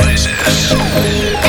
Cause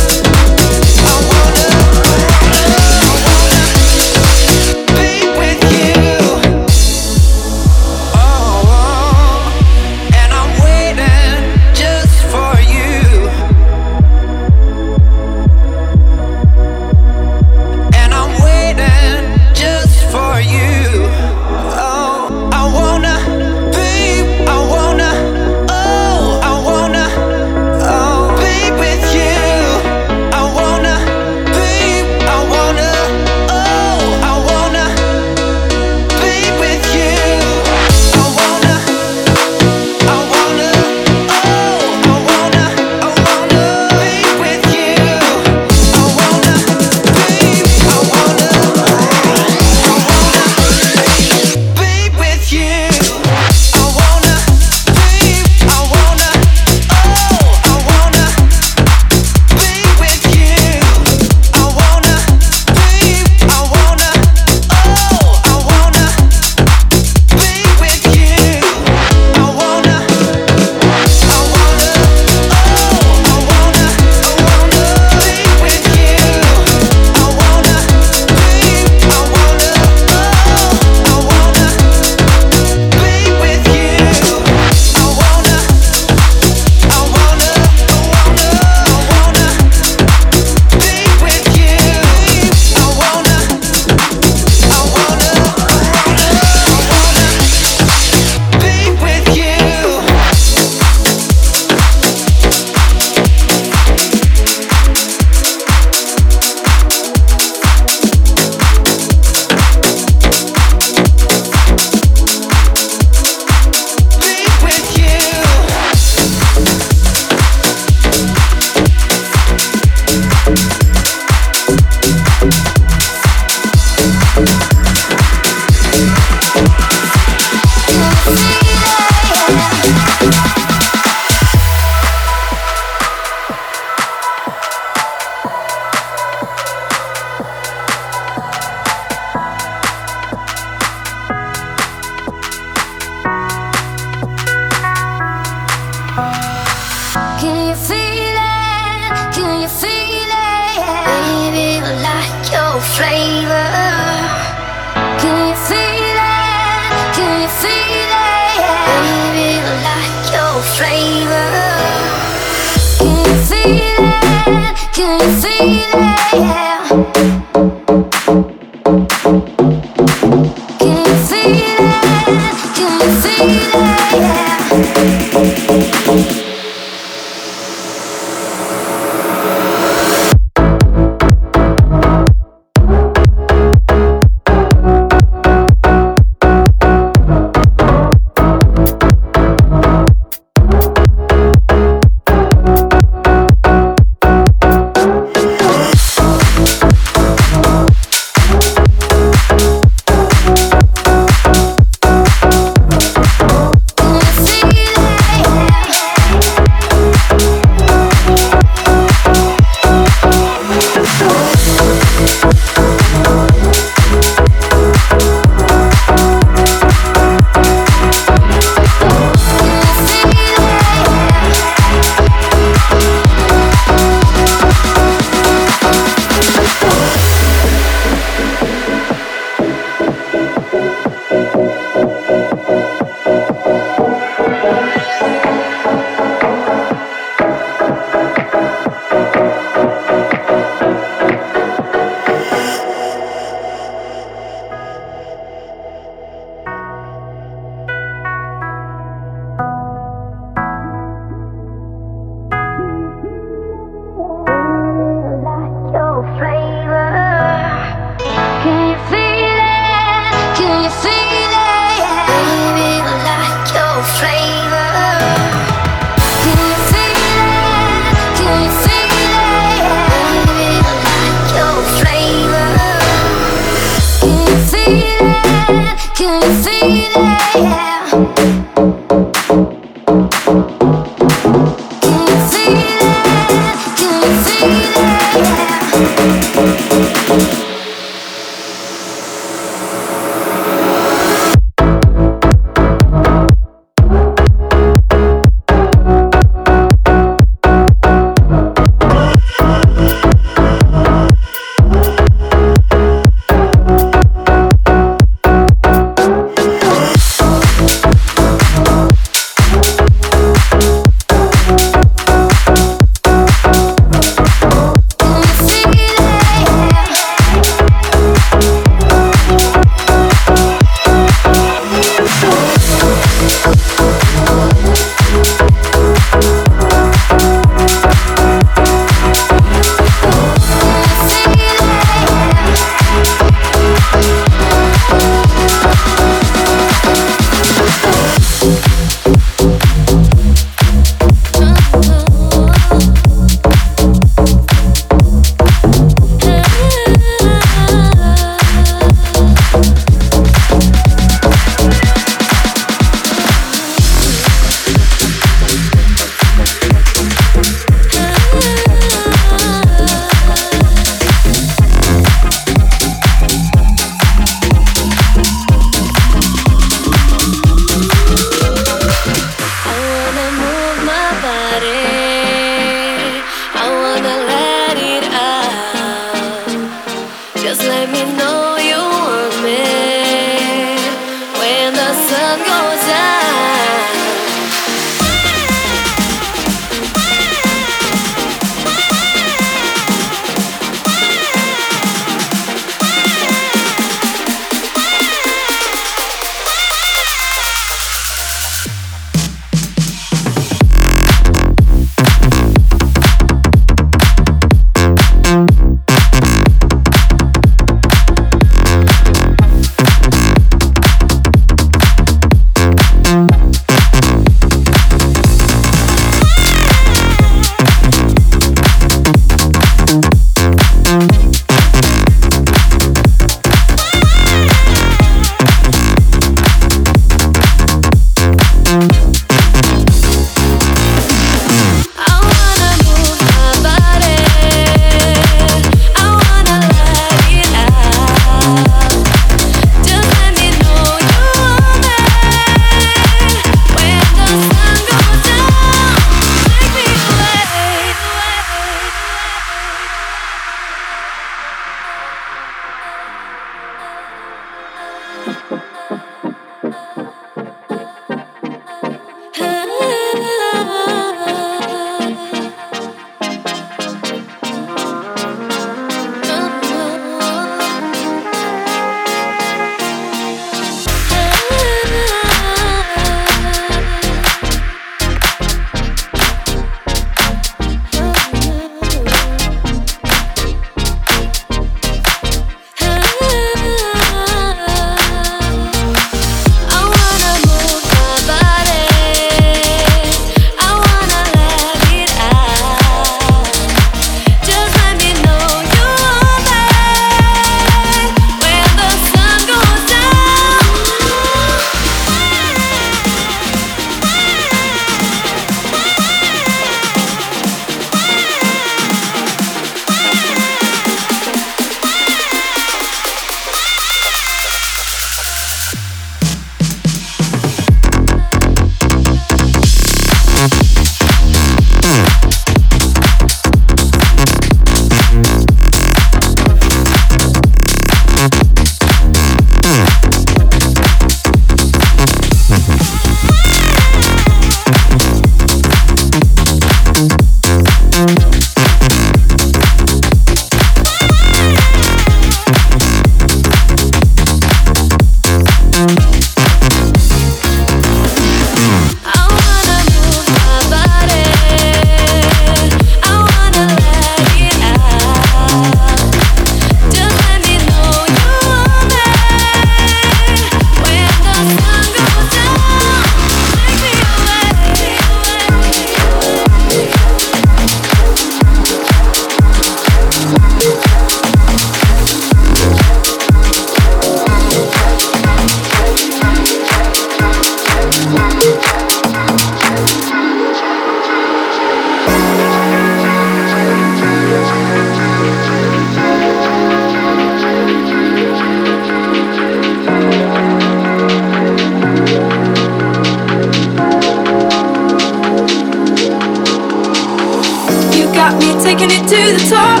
taking it to the top.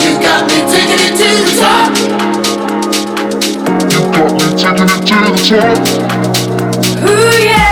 You got me taking it to the top. You got me taking it to the top. Ooh yeah.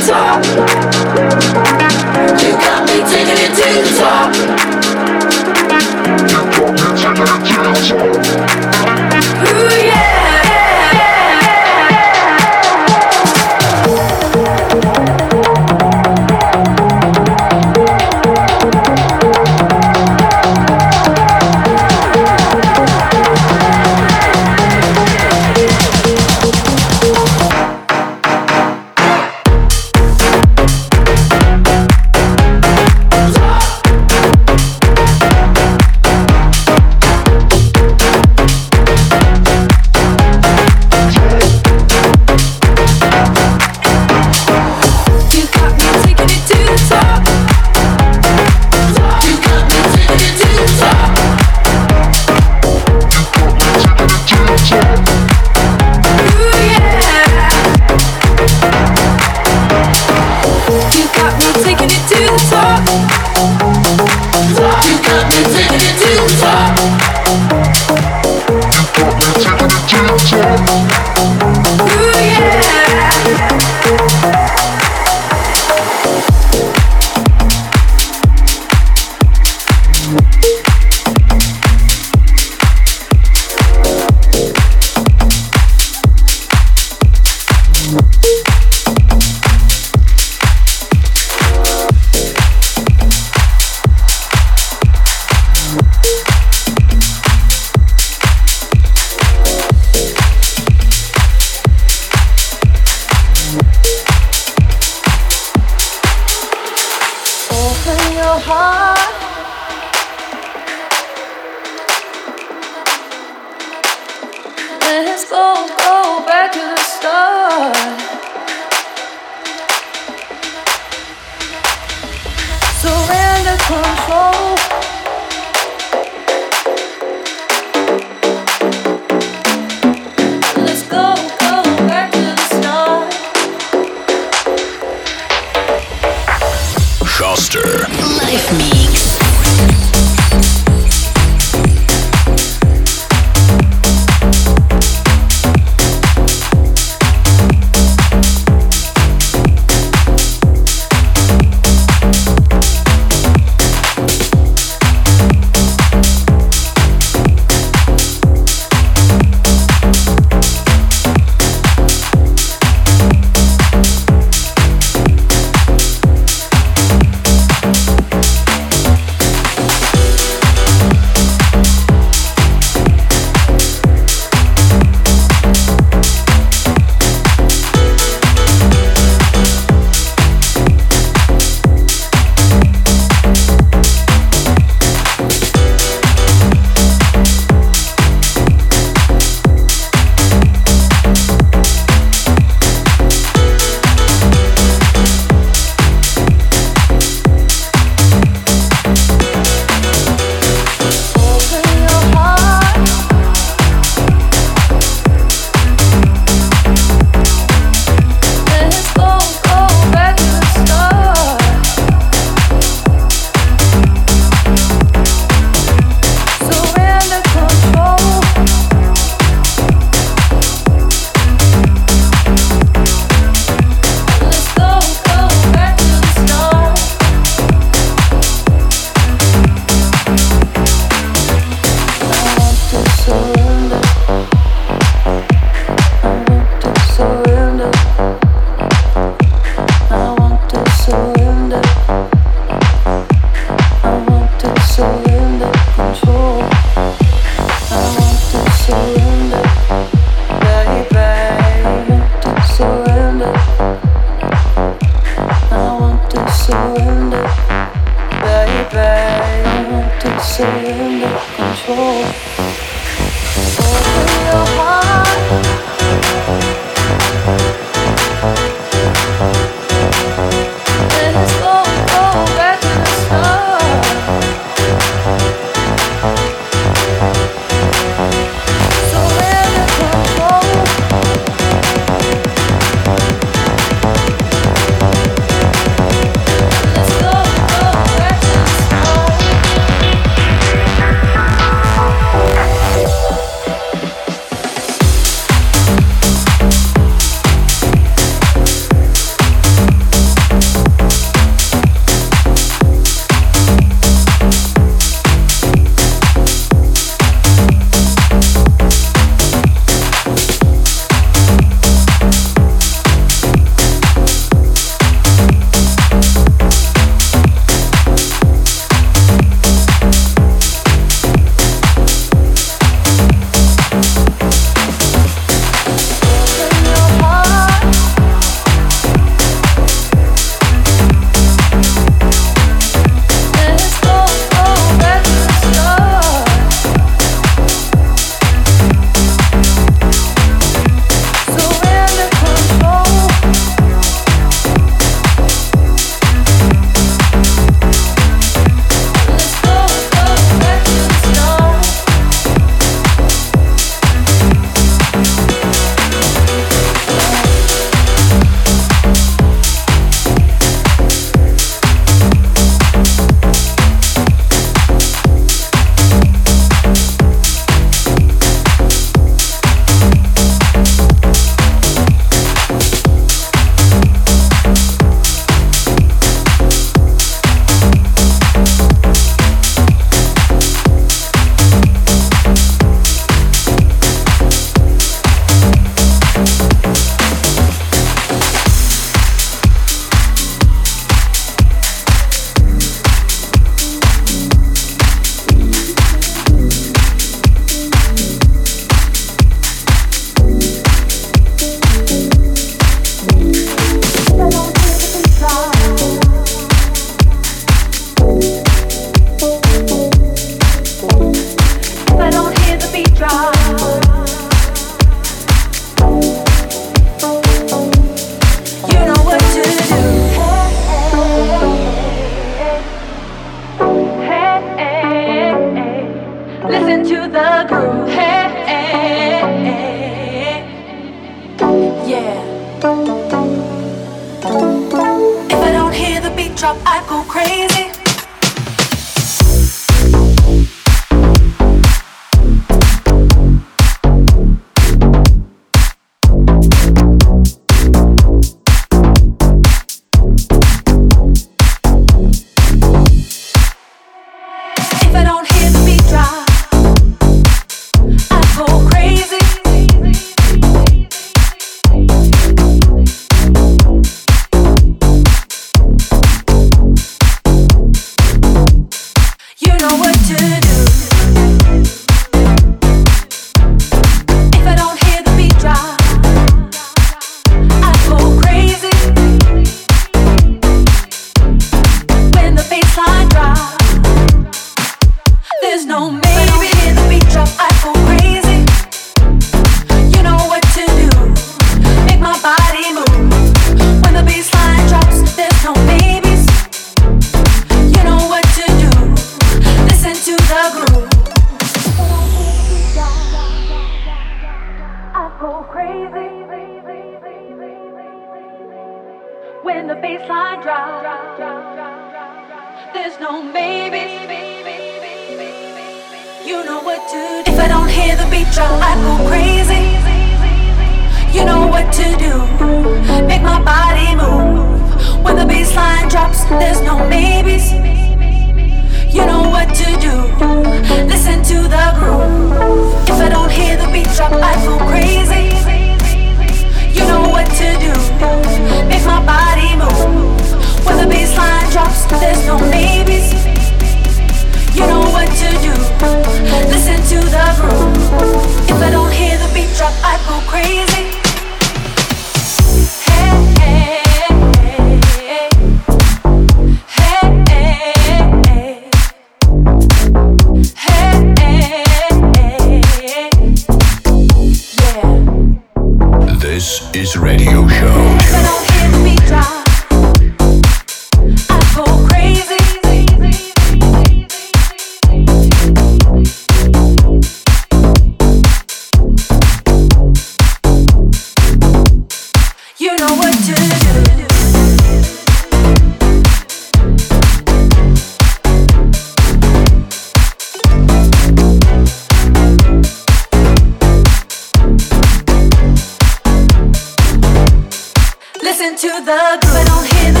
Something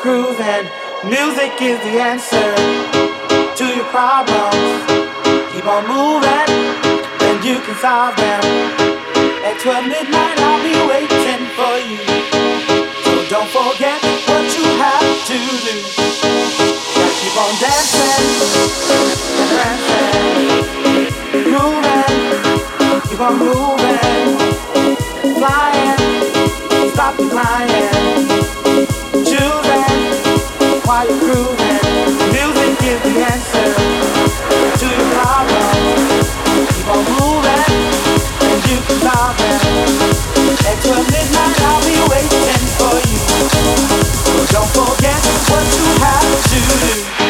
cruising. Music is the answer to your problems. Keep on moving, and you can solve them. At 12 midnight, I'll be waiting for you. So don't forget what you have to do. Keep on dancing, dancing, moving, keep on moving, flying, stop flying while you're. Music the answer to your problems. Keep on moving, and you can 12 midnight, I'll be waiting for you. Don't forget what you have to do.